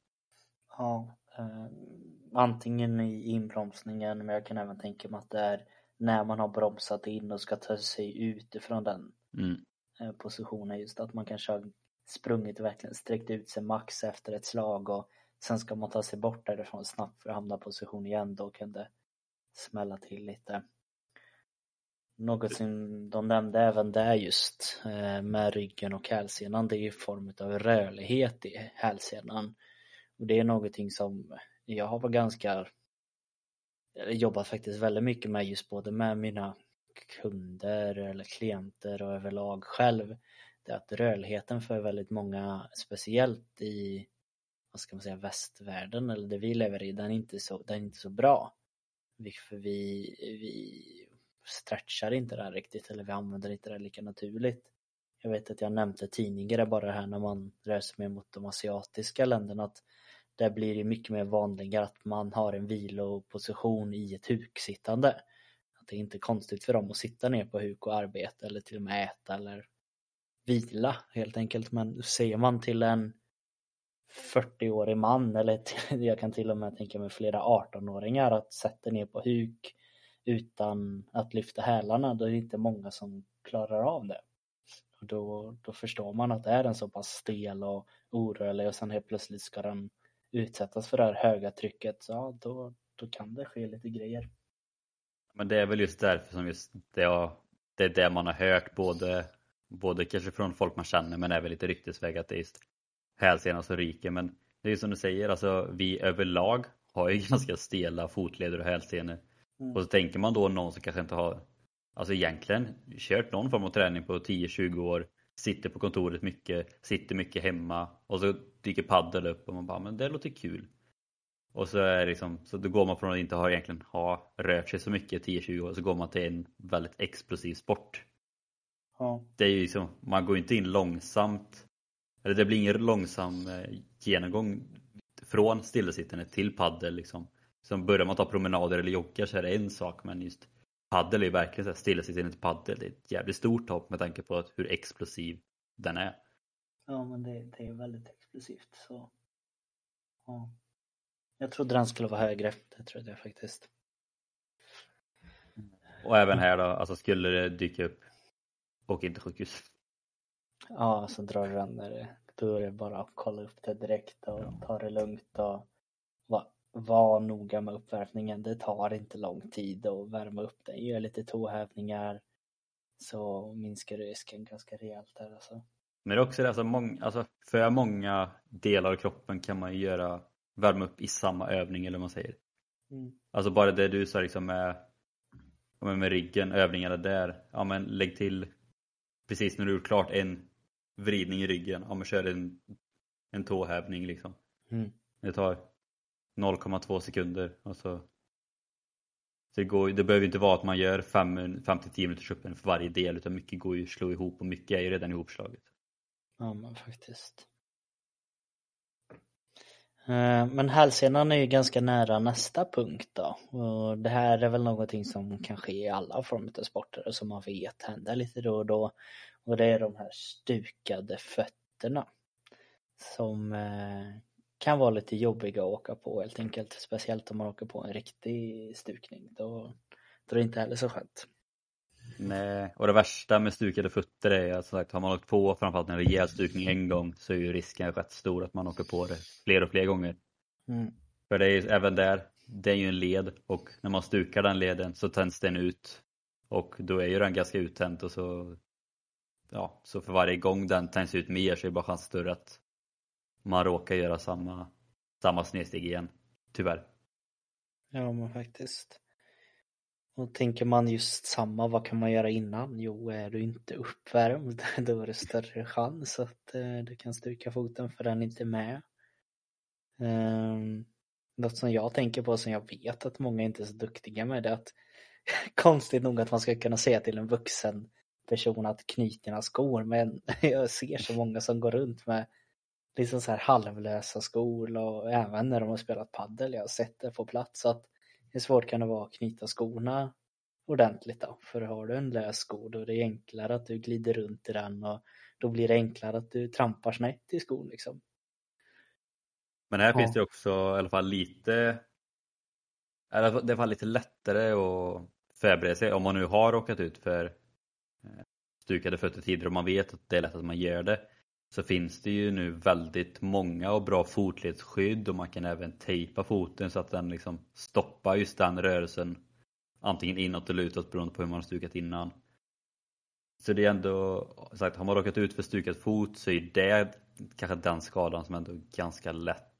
Ja, eh, antingen i inbromsningen men jag kan även tänka mig att det är när man har bromsat in och ska ta sig ut ifrån den mm. Eh, positionen just att man kanske har sprungit och verkligen sträckt ut sig max efter ett slag och sen ska man ta sig bort därifrån snabbt för att hamna position igen då kan det smälla till lite. Något som de nämnde även där just eh, med ryggen och hälsenan det är ju form av rörlighet i hälsenan. Och det är någonting som jag har varit ganska jobbat faktiskt väldigt mycket med just både med mina kunder eller klienter och överlag själv. Det är att rörligheten för väldigt många, speciellt i vad ska man säga, västvärlden eller det vi lever i, den är inte så, den är inte så bra. För vi, vi stretchar inte det här riktigt eller vi använder inte det lika naturligt. Jag vet att jag nämnde tidigare bara det här när man rör sig mer mot de asiatiska länderna att där blir det mycket mer vanligare att man har en viloposition i ett huksittande. Att det är inte konstigt för dem att sitta ner på huk och arbeta eller till och med äta eller vila helt enkelt. Men ser man till en 40-årig man eller till, jag kan till och med tänka mig flera 18-åringar att sätta ner på huk utan att lyfta hälarna, då är det inte många som klarar av det. Och då, då förstår man att är den så pass stel och orörlig och sen helt plötsligt ska den utsättas för det här höga trycket, så ja, då, då kan det ske lite grejer. Men det är väl just därför som just det, har, det är det man har hört både, både kanske från folk man känner men även lite ryktesväg att det är just hälsenan som ryker. Men det är ju som du säger, alltså vi överlag har ju ganska stela fotleder och hälsenor. Mm. Och så tänker man då någon som kanske inte har Alltså egentligen kört någon form av träning på 10-20 år Sitter på kontoret mycket, sitter mycket hemma och så dyker paddel upp och man bara men det låter kul. Och så är liksom, så då går man från att inte ha egentligen ha rört sig så mycket 10-20 år så går man till en väldigt explosiv sport. Ja. Det är ju liksom, man går inte in långsamt eller det blir ingen långsam eh, genomgång från stillasittande till paddel liksom. Som börjar man ta promenader eller joggar så är det en sak men just paddel är ju verkligen stillasittande till paddel. Det är ett jävligt stort hopp med tanke på hur explosiv den är. Ja men det, det är väldigt explosivt så. Ja. Jag trodde den skulle vara högre, det trodde jag faktiskt. Och även här då, alltså skulle det dyka upp, åk inte sjukhus. Ja, så drar du den där, då är det bara att kolla upp det direkt och ta det lugnt och vara var noga med uppvärmningen. Det tar inte lång tid att värma upp den. Gör lite tåhävningar så minskar du risken ganska rejält där alltså. Men det är också det, alltså, många, alltså för många delar av kroppen kan man ju göra värma upp i samma övning eller vad man säger. Mm. Alltså bara det du sa liksom med, med ryggen, övningarna där. Ja men lägg till precis när du gjort klart en vridning i ryggen. Ja men kör en, en tåhävning liksom. Mm. Det tar 0,2 sekunder. Alltså, så det, går, det behöver inte vara att man gör 5-10 minuters öppen för varje del utan mycket går ju att slå ihop och mycket är ju redan ihopslaget. Ja men faktiskt. Eh, men hälsenan är ju ganska nära nästa punkt då. Och det här är väl någonting som kan ske i alla former av sporter och som man vet händer lite då och då. Och det är de här stukade fötterna. Som eh, kan vara lite jobbiga att åka på helt enkelt. Speciellt om man åker på en riktig stukning. Då, då är det inte heller så skönt. Nej, och det värsta med stukade fötter är att som sagt, har man åkt på framförallt en rejäl stukning en gång så är ju risken rätt stor att man åker på det fler och fler gånger. Mm. För det är ju även där, det är ju en led och när man stukar den leden så tänds den ut och då är ju den ganska uttänd och så ja, så för varje gång den tänds ut mer så är det bara chans större att man råkar göra samma, samma snedsteg igen. Tyvärr. Ja men faktiskt. Och tänker man just samma, vad kan man göra innan? Jo, är du inte uppvärmd då är det större chans att eh, du kan stuka foten för den är inte med. Um, något som jag tänker på som jag vet att många inte är så duktiga med det är att konstigt nog att man ska kunna säga till en vuxen person att knyt dina skor men jag ser så många som går runt med liksom så här halvlösa skor och även när de har spelat paddel jag har sett det på plats så att hur svårt kan det vara att knyta skorna ordentligt då? För har du en lös sko då är det enklare att du glider runt i den och då blir det enklare att du trampar snett i skon liksom. Men här Ja. finns det också i alla fall lite eller det är i alla fall lite lättare att förbereda sig om man nu har råkat ut för eh, stukade fötter tidigare och man vet att det är lätt att man gör det så finns det ju nu väldigt många och bra fotledsskydd och man kan även tejpa foten så att den liksom stoppar just den rörelsen antingen inåt eller utåt beroende på hur man har stukat innan. Så det är ändå, sagt, har man råkat ut för stukad fot så är det kanske den skadan som ändå är ganska lätt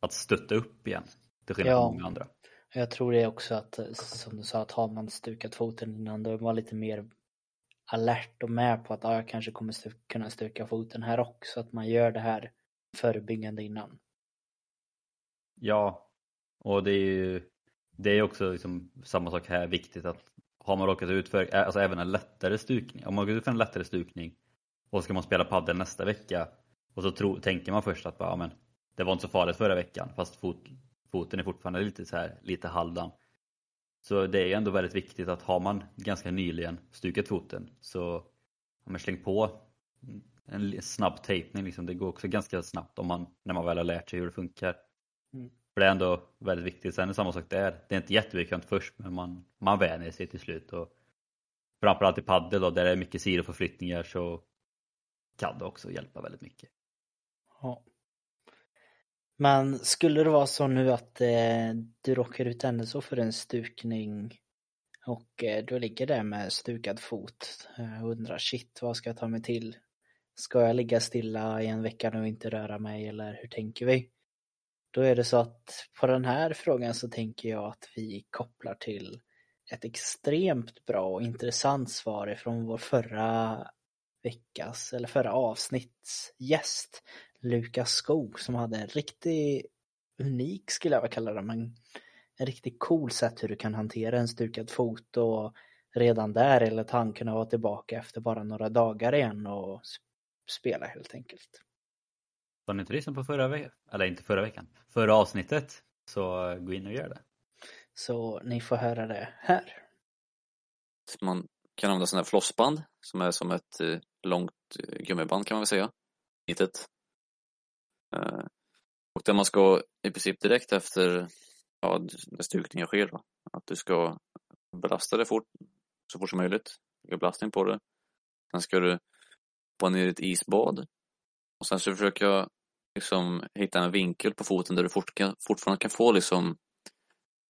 att stötta upp igen. Till skillnad Ja. från många andra. Jag tror det också att, som du sa, att har man stukat foten innan då är man lite mer alert och med på att ja, jag kanske kommer stu- kunna stuka foten här också. Att man gör det här förebyggande innan. Ja, och det är ju det är också liksom samma sak här viktigt att har man råkat ut för alltså även en lättare stukning, om man går ut för en lättare stukning och ska man spela padel nästa vecka och så tro, tänker man först att bara, ja, men, det var inte så farligt förra veckan fast fot, foten är fortfarande lite så här lite halvdan. Så det är ju ändå väldigt viktigt att har man ganska nyligen stukat foten så ja, men släng på en snabb tejpning liksom. Det går också ganska snabbt om man, när man väl har lärt sig hur det funkar. Mm. För det är ändå väldigt viktigt. Sen är det samma sak där. Det är inte jättebekant först men man, man vänjer sig till slut. Och framförallt i padel då, där det är mycket sidoförflyttningar så kan det också hjälpa väldigt mycket. Ja. Men skulle det vara så nu att eh, du råkar ut ändå så för en stukning och eh, du ligger där med stukad fot eh, och undrar shit vad ska jag ta mig till? Ska jag ligga stilla i en vecka nu och inte röra mig eller hur tänker vi? Då är det så att på den här frågan så tänker jag att vi kopplar till ett extremt bra och intressant svar ifrån vår förra veckas eller förra avsnitts gäst Lukas Skog som hade en riktigt unik skulle jag vilja kalla det men en riktigt cool sätt hur du kan hantera en stukad fot och redan där eller han kunna vara tillbaka efter bara några dagar igen och sp- spela helt enkelt. Har ni inte lyssnat på förra veckan? Eller inte förra veckan. Förra avsnittet. Så gå in och gör det. Så ni får höra det här. Man kan använda sådana här flossband som är som ett eh, långt eh, gummiband kan man väl säga. Litet. Eh, och där man ska i princip direkt efter ja, när stukningen sker då, att du ska belasta det fort, så fort som möjligt. Lägga belastning på det. Sen ska du hoppa ner i ett isbad. Och sen så försöker jag liksom hitta en vinkel på foten där du fort kan, fortfarande kan få liksom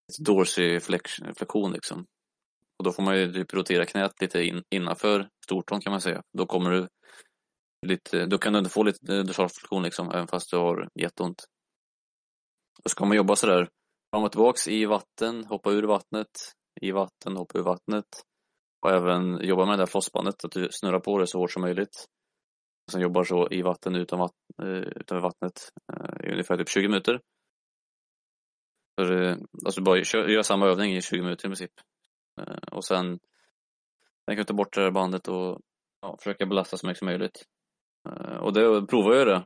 ett dorsiflexion liksom. Och då får man ju typ rotera knät lite in, innanför stortån kan man säga. Då kommer du lite, då kan du inte få lite dorsalflexion liksom, även fast du har jätteont. Då ska man jobba sådär fram och tillbaks i vatten, hoppa ur vattnet, i vatten, hoppa ur vattnet. Och även jobba med det där flossbandet, att du snurrar på det så hårt som möjligt. Och sen jobbar så i vatten utan vatt, eh, utanför vattnet eh, i ungefär typ 20 minuter. För, alltså bara gör, gör samma övning i 20 minuter i princip. Eh, och sen sen kan ta bort det där bandet och ja, försöka belasta så mycket som möjligt. Och det provar jag det.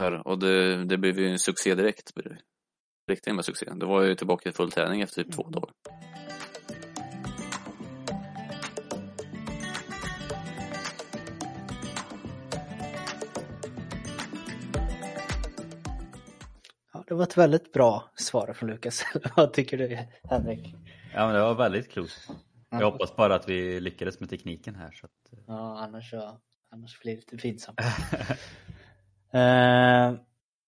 Här, och det, det blev ju en succé direkt. Riktigt med succé. Då var jag ju tillbaka i full träning efter typ två mm. dagar. det var ett väldigt bra svar från Lukas. Vad tycker du Henrik? Ja men det var väldigt klokt. Jag hoppas bara att vi lyckades med tekniken här. Så att... Ja annars, så, annars blir det lite pinsamt. eh,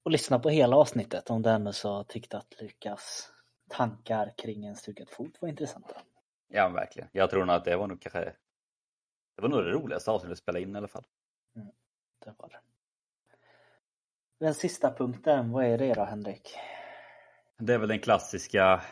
och lyssna på hela avsnittet om du ändå så tyckte att Lukas tankar kring en stukad fot var intressanta. Ja verkligen. Jag tror nog att det var nog kanske det var nog det roligaste avsnittet att spela in i alla fall. Mm, det var det. Den sista punkten, vad är det då Henrik? Det är väl den klassiska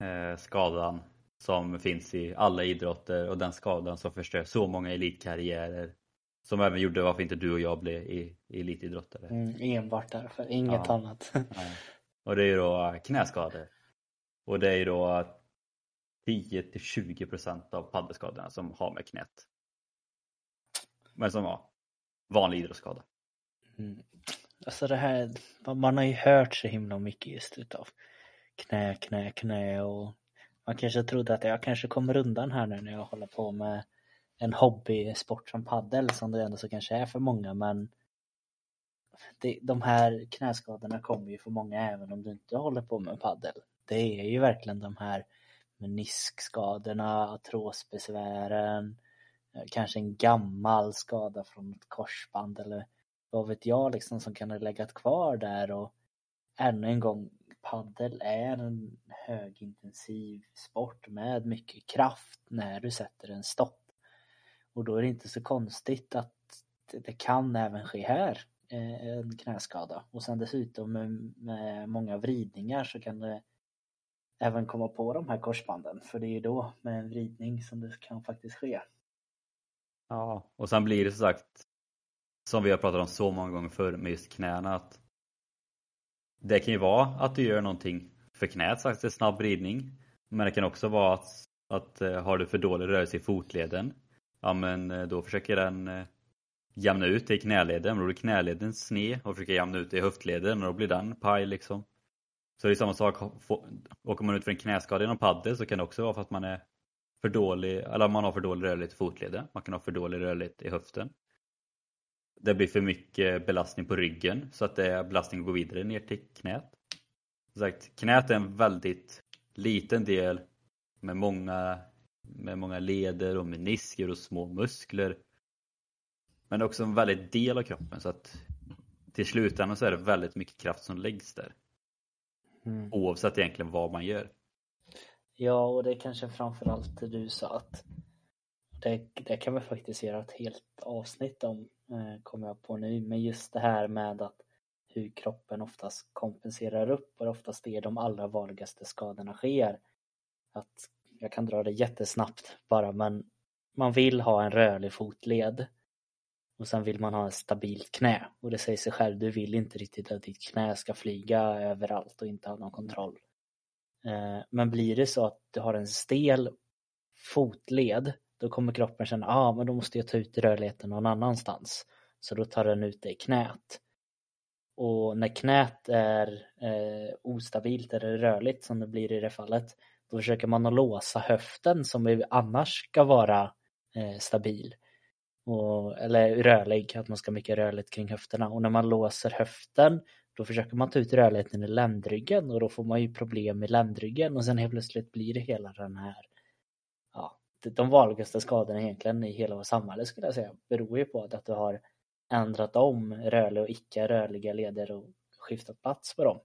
eh, skadan som finns i alla idrotter och den skadan som förstör så många elitkarriärer. Som även gjorde varför inte du och jag blev i, i elitidrottare. Mm, enbart därför, inget ja. annat. och det är ju då knäskador. Och det är ju då 10 till 20 procent av paddelskadorna som har med knät. Men som var vanlig idrottsskada. Mm. Alltså det här, man har ju hört så himla mycket just utav knä, knä, knä och man kanske trodde att jag kanske kommer undan här nu när jag håller på med en hobbysport som paddel som det ändå så kanske är för många men det, de här knäskadorna kommer ju för många även om du inte håller på med paddel. Det är ju verkligen de här meniskskadorna, artrosbesvären, kanske en gammal skada från ett korsband eller vad vet jag liksom som kan ha legat kvar där och ännu en gång paddel är en högintensiv sport med mycket kraft när du sätter en stopp. Och då är det inte så konstigt att det kan även ske här eh, en knäskada och sen dessutom med, med många vridningar så kan det även komma på de här korsbanden för det är ju då med en vridning som det kan faktiskt ske. Ja, och sen blir det som sagt som vi har pratat om så många gånger förr med just knäna att det kan ju vara att du gör någonting för knät, sagt en snabb ridning. Men det kan också vara att, att eh, har du för dålig rörelse i fotleden, ja men eh, då försöker den eh, jämna ut det i knäleden. Då blir knäleden sned och försöker jämna ut det i höftleden och då blir den paj liksom. Så det är samma sak, åker man ut för en knäskada inom padel så kan det också vara för att man är för dålig, eller man har för dålig rörlighet i fotleden. Man kan ha för dålig rörlighet i höften det blir för mycket belastning på ryggen så att det är belastning går vidare ner till knät. Som sagt, knät är en väldigt liten del med många, med många leder och menisker och små muskler. Men också en väldigt del av kroppen så att till slutändan så är det väldigt mycket kraft som läggs där. Mm. Oavsett egentligen vad man gör. Ja, och det är kanske framförallt det du sa att det, det kan vi faktiskt göra ett helt avsnitt om, eh, kommer jag på nu. Men just det här med att hur kroppen oftast kompenserar upp och oftast är de allra vanligaste skadorna sker. Att jag kan dra det jättesnabbt bara men man vill ha en rörlig fotled och sen vill man ha ett stabilt knä och det säger sig själv, du vill inte riktigt att ditt knä ska flyga överallt och inte ha någon kontroll. Eh, men blir det så att du har en stel fotled då kommer kroppen känna, ja ah, men då måste jag ta ut rörligheten någon annanstans. Så då tar den ut det i knät. Och när knät är eh, ostabilt eller rörligt som det blir i det fallet, då försöker man att låsa höften som annars ska vara eh, stabil. Och, eller rörlig, att man ska ha mycket rörligt kring höfterna. Och när man låser höften då försöker man ta ut rörligheten i ländryggen och då får man ju problem med ländryggen och sen helt plötsligt blir det hela den här de vanligaste skadorna egentligen i hela vårt samhälle skulle jag säga beror ju på att du har ändrat om rörliga och icke rörliga leder och skiftat plats på dem.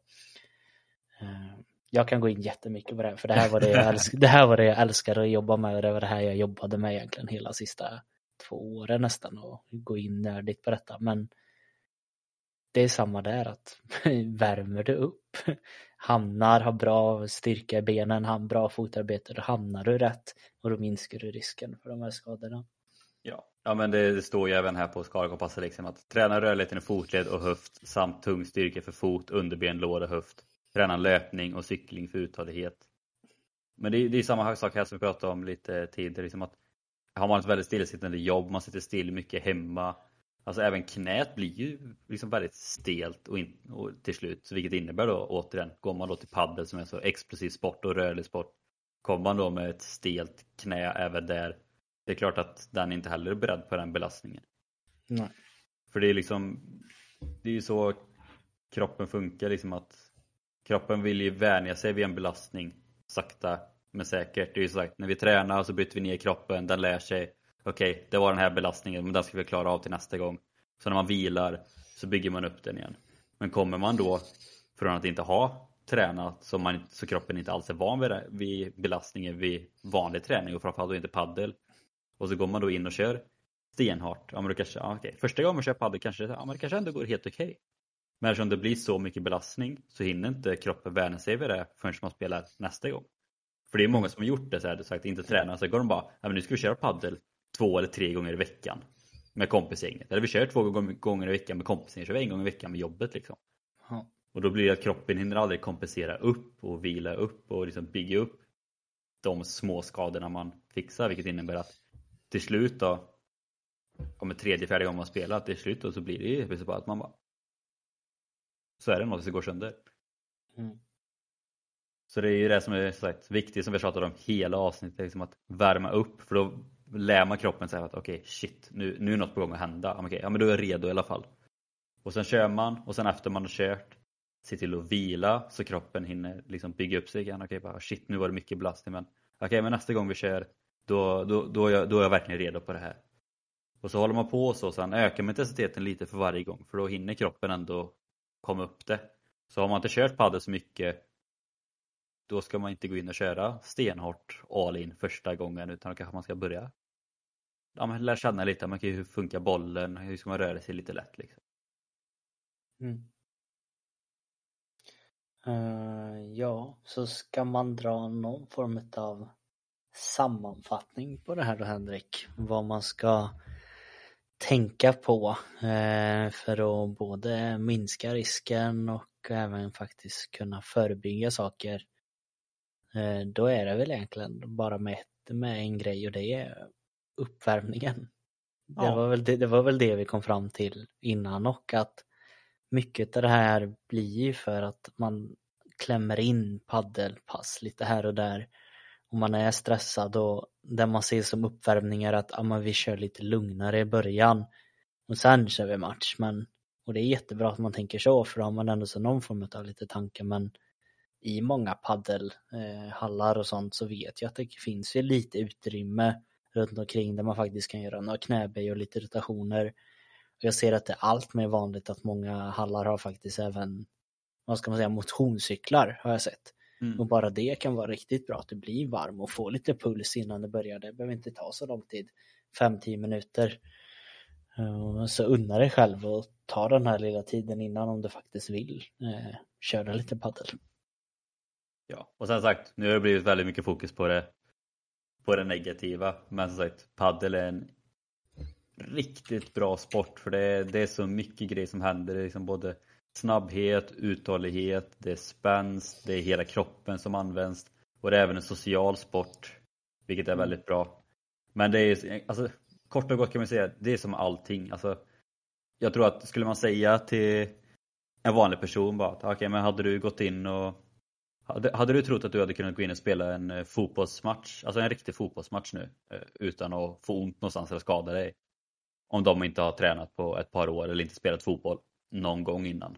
Eh, jag kan gå in jättemycket på det här för det här var det jag, älsk det här var det jag älskade att jobba med och det var det här jag jobbade med egentligen hela sista två åren nästan och gå in nördigt på detta men det är samma där att värmer du upp, hamnar, har bra styrka i benen, har bra fotarbete, då hamnar du rätt och då minskar du risken för de här skadorna. Ja, ja men det, står ju även här på skadekompasset liksom att träna rörligheten i fotled och höft samt tung styrka för fot, underben, lår och höft. Träna löpning och cykling för uthållighet. Men det är, det är samma sak här som vi pratade om lite tidigare, liksom att har man ett väldigt stillasittande jobb, man sitter still mycket hemma, Alltså även knät blir ju liksom väldigt stelt och, in, och till slut, vilket innebär då återigen, går man då till paddel som är så explosiv sport och rörlig sport, kommer man då med ett stelt knä även där, det är klart att den inte heller är beredd på den belastningen. Nej. För det är liksom, det är ju så kroppen funkar liksom att kroppen vill ju vänja sig vid en belastning sakta men säkert. Det är ju sagt, när vi tränar så byter vi ner kroppen, den lär sig okej, okay, det var den här belastningen, men den ska vi klara av till nästa gång. Så när man vilar så bygger man upp den igen. Men kommer man då från att inte ha tränat så, man, så kroppen inte alls är van vid, vid belastningen vid vanlig träning och framförallt då inte paddel. Och så går man då in och kör stenhårt. Ja, men då kanske, ja, okay. Första gången man kör paddel kanske, ja, men det kanske ändå går helt okej. Okay. Men eftersom det blir så mycket belastning så hinner inte kroppen vänja sig vid det förrän man spelar nästa gång. För det är många som har gjort det så här, sagt inte tränar, så går de bara, ja men nu ska vi köra paddel två eller tre gånger i veckan med kompisgänget. Eller vi kör två gånger i veckan med kompisgänget, kör vi en gång i veckan med jobbet liksom. Ja. Och då blir det att kroppen hinner aldrig kompensera upp och vila upp och liksom bygga upp de små skadorna man fixar vilket innebär att till slut då kommer tredje, fjärde gången man spelar, till slut då så blir det ju bara att man bara så är det något som går sönder. Mm. Så det är ju det som är sagt, viktigt som vi pratat om hela avsnittet, liksom att värma upp för då lär man kroppen säga att okej okay, shit nu, nu är något på gång att hända. Okay, ja men då är jag redo i alla fall. Och sen kör man och sen efter man har kört se till att vila så kroppen hinner liksom bygga upp sig igen. Okej, okay, bara shit nu var det mycket belastning men okej okay, men nästa gång vi kör då, då, då, är jag, då är jag verkligen redo på det här. Och så håller man på så sen ökar man intensiteten lite för varje gång för då hinner kroppen ändå komma upp det. Så har man inte kört padel så mycket då ska man inte gå in och köra stenhårt all in första gången utan då kanske man ska börja ja, men lär känna lite, man kan ju hur funkar bollen, hur ska man röra sig lite lätt liksom. Mm. Uh, ja, så ska man dra någon form av sammanfattning på det här då Henrik, vad man ska tänka på uh, för att både minska risken och även faktiskt kunna förebygga saker. Uh, då är det väl egentligen bara med, med en grej och det är uppvärmningen. Ja. Det, var väl det, det var väl det vi kom fram till innan och att mycket av det här blir ju för att man klämmer in paddelpass lite här och där. Om man är stressad och det man ser som uppvärmningar att ja, vi kör lite lugnare i början och sen kör vi match. Men, och det är jättebra att man tänker så för då har man ändå så någon form av lite tankar men i många paddelhallar och sånt så vet jag att det finns ju lite utrymme runt omkring där man faktiskt kan göra några knäböj och lite rotationer. jag ser att det är allt mer vanligt att många hallar har faktiskt även, vad ska man säga, motionscyklar har jag sett. Mm. Och bara det kan vara riktigt bra att du blir varm och får lite puls innan det börjar. Det behöver inte ta så lång tid, 5-10 minuter. Så unna dig själv och ta den här lilla tiden innan om du faktiskt vill eh, köra lite paddel. Ja, och som sagt, nu har det blivit väldigt mycket fokus på det på det negativa. Men som sagt, paddel är en riktigt bra sport för det är, det är så mycket grejer som händer. Det är liksom både snabbhet, uthållighet, det är spänst, det är hela kroppen som används och det är även en social sport, vilket är mm. väldigt bra. Men det är, alltså, kort och gott kan man säga, det är som allting. Alltså, jag tror att skulle man säga till en vanlig person bara okej okay, men hade du gått in och hade, hade, du trott att du hade kunnat gå in och spela en eh, fotbollsmatch, alltså en riktig fotbollsmatch nu, eh, utan att få ont någonstans eller skada dig? om de inte har tränat på ett par år eller inte spelat fotboll någon gång innan.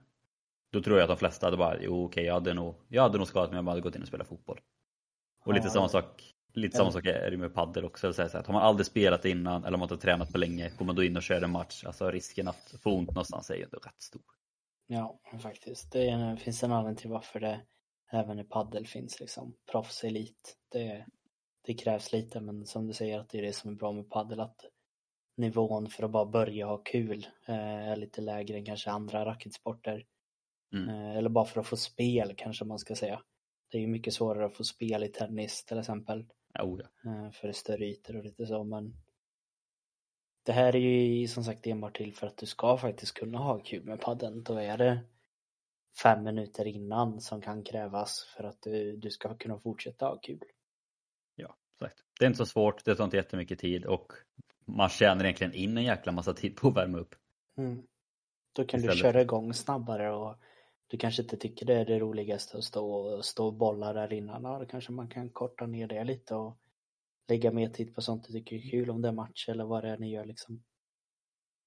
Då tror jag att de flesta hade bara, jo okej jag hade nog, jag hade nog skadat mig om jag hade gått in och spelat fotboll. Och lite Ja. samma sak Lite samma sak är det med padel också. Så att har man aldrig spelat innan eller om man inte tränat på länge, går man då in och kör en match, alltså risken att få ont någonstans är ju ändå rätt stor. Ja, faktiskt. Det är, finns en anledning till varför det även i paddel finns liksom proffselit. Det, det krävs lite, men som du säger att det är det som är bra med paddel att nivån för att bara börja ha kul eh, är lite lägre än kanske andra racketsporter. Mm. Eh, eller bara för att få spel kanske man ska säga. Det är ju mycket svårare att få spel i tennis till exempel. Oh ja. eh, för det är större ytor och lite så men det här är ju som sagt enbart till för att du ska faktiskt kunna ha kul med padden. Då är det fem minuter innan som kan krävas för att du, du ska kunna fortsätta ha kul. ja, exakt. Det är inte så svårt, det tar inte jättemycket tid och man tjänar egentligen in en jäkla massa tid på att värma upp. Mm. Då kan du Istället. köra igång snabbare och du kanske inte tycker det är det roligaste att stå och, stå och bolla där innan. Ja, då kanske man kan korta ner det lite och lägga mer tid på sånt du tycker är kul om det är match eller vad det är ni gör liksom.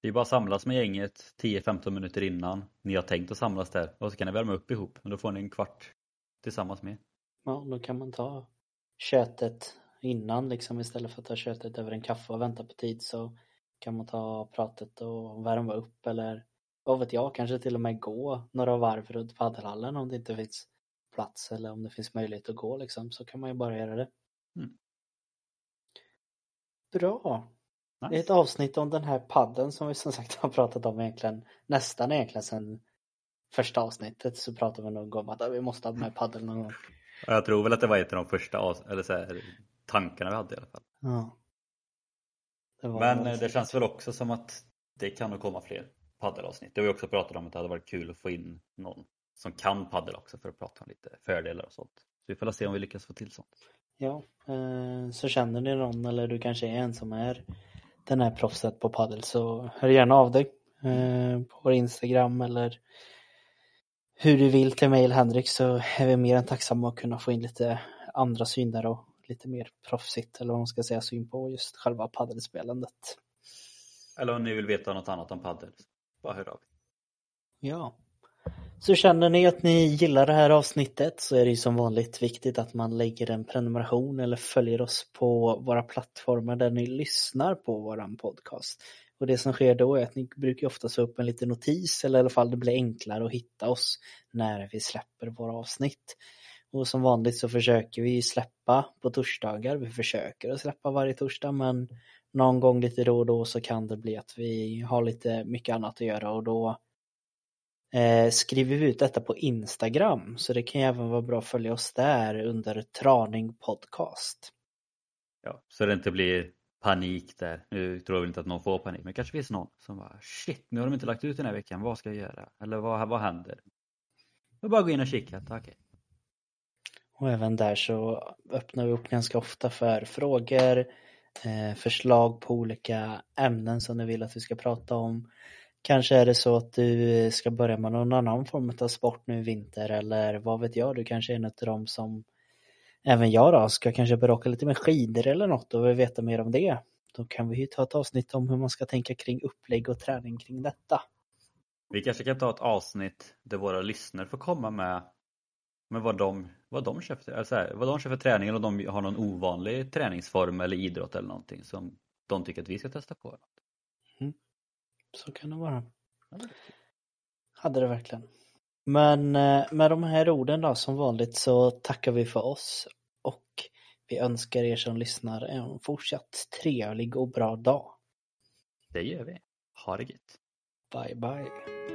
Det är bara att samlas med gänget 10-15 minuter innan ni har tänkt att samlas där och så kan ni värma upp ihop. Men då får ni en kvart tillsammans med. Ja, då kan man ta köttet innan liksom istället för att ta köttet över en kaffe och vänta på tid så kan man ta pratet och värma upp eller vad vet jag, kanske till och med gå några varv runt paddelhallen om det inte finns plats eller om det finns möjlighet att gå liksom så kan man ju bara göra det. Mm. Bra! Det är ett avsnitt om den här padden som vi som sagt har pratat om egentligen nästan egentligen sedan första avsnittet så pratar vi nog om att vi måste ha med paddel någon gång. Ja, Jag tror väl att det var ett av de första eller så här, tankarna vi hade i alla fall. Ja. Det Men eh, det känns väl också som att det kan nog komma fler paddelavsnitt. Det har vi också pratat om att det hade varit kul att få in någon som kan paddel också för att prata om lite fördelar och sånt. Så vi får se om vi lyckas få till sånt. Ja, eh, så känner ni någon eller du kanske är en som är den här proffset på paddel så hör gärna av dig eh, på vår Instagram eller hur du vill till mail Henrik så är vi mer än tacksamma att kunna få in lite andra syn där och lite mer proffsigt eller vad man ska säga syn på just själva paddelspelandet. Eller om ni vill veta något annat om paddel, bara hör av. Ja. Så känner ni att ni gillar det här avsnittet så är det ju som vanligt viktigt att man lägger en prenumeration eller följer oss på våra plattformar där ni lyssnar på våran podcast. Och det som sker då är att ni brukar ofta få upp en liten notis eller i alla fall det blir enklare att hitta oss när vi släpper våra avsnitt. Och som vanligt så försöker vi släppa på torsdagar. Vi försöker att släppa varje torsdag men någon gång lite då och då så kan det bli att vi har lite mycket annat att göra och då eh, skriver vi ut detta på Instagram så det kan ju även vara bra att följa oss där under Traning Podcast. Ja, så det inte blir panik där. Nu tror jag väl inte att någon får panik, men kanske finns någon som bara shit, nu har de inte lagt ut den här veckan, vad ska jag göra? Eller vad, vad händer? Jag bara gå in och kika, okej. Och även där så öppnar vi upp ganska ofta för frågor, eh, förslag på olika ämnen som ni vill att vi ska prata om. Kanske är det så att du ska börja med någon annan form av sport nu i vinter eller vad vet jag, du kanske är en av dem som även jag då ska kanske börja åka lite med skidor eller något och vill veta mer om det. Då kan vi ju ta ett avsnitt om hur man ska tänka kring upplägg och träning kring detta. Vi kanske kan ta ett avsnitt där våra lyssnare får komma med, med vad, de, vad de köper, för, här, vad de kör för träning eller om de har någon ovanlig träningsform eller idrott eller någonting som de tycker att vi ska testa på. Så kan det vara. Hade det verkligen. Men eh, med de här orden då som vanligt så tackar vi för oss och vi önskar er som lyssnar en fortsatt trevlig och bra dag. Det gör vi. Ha det gött. Bye bye.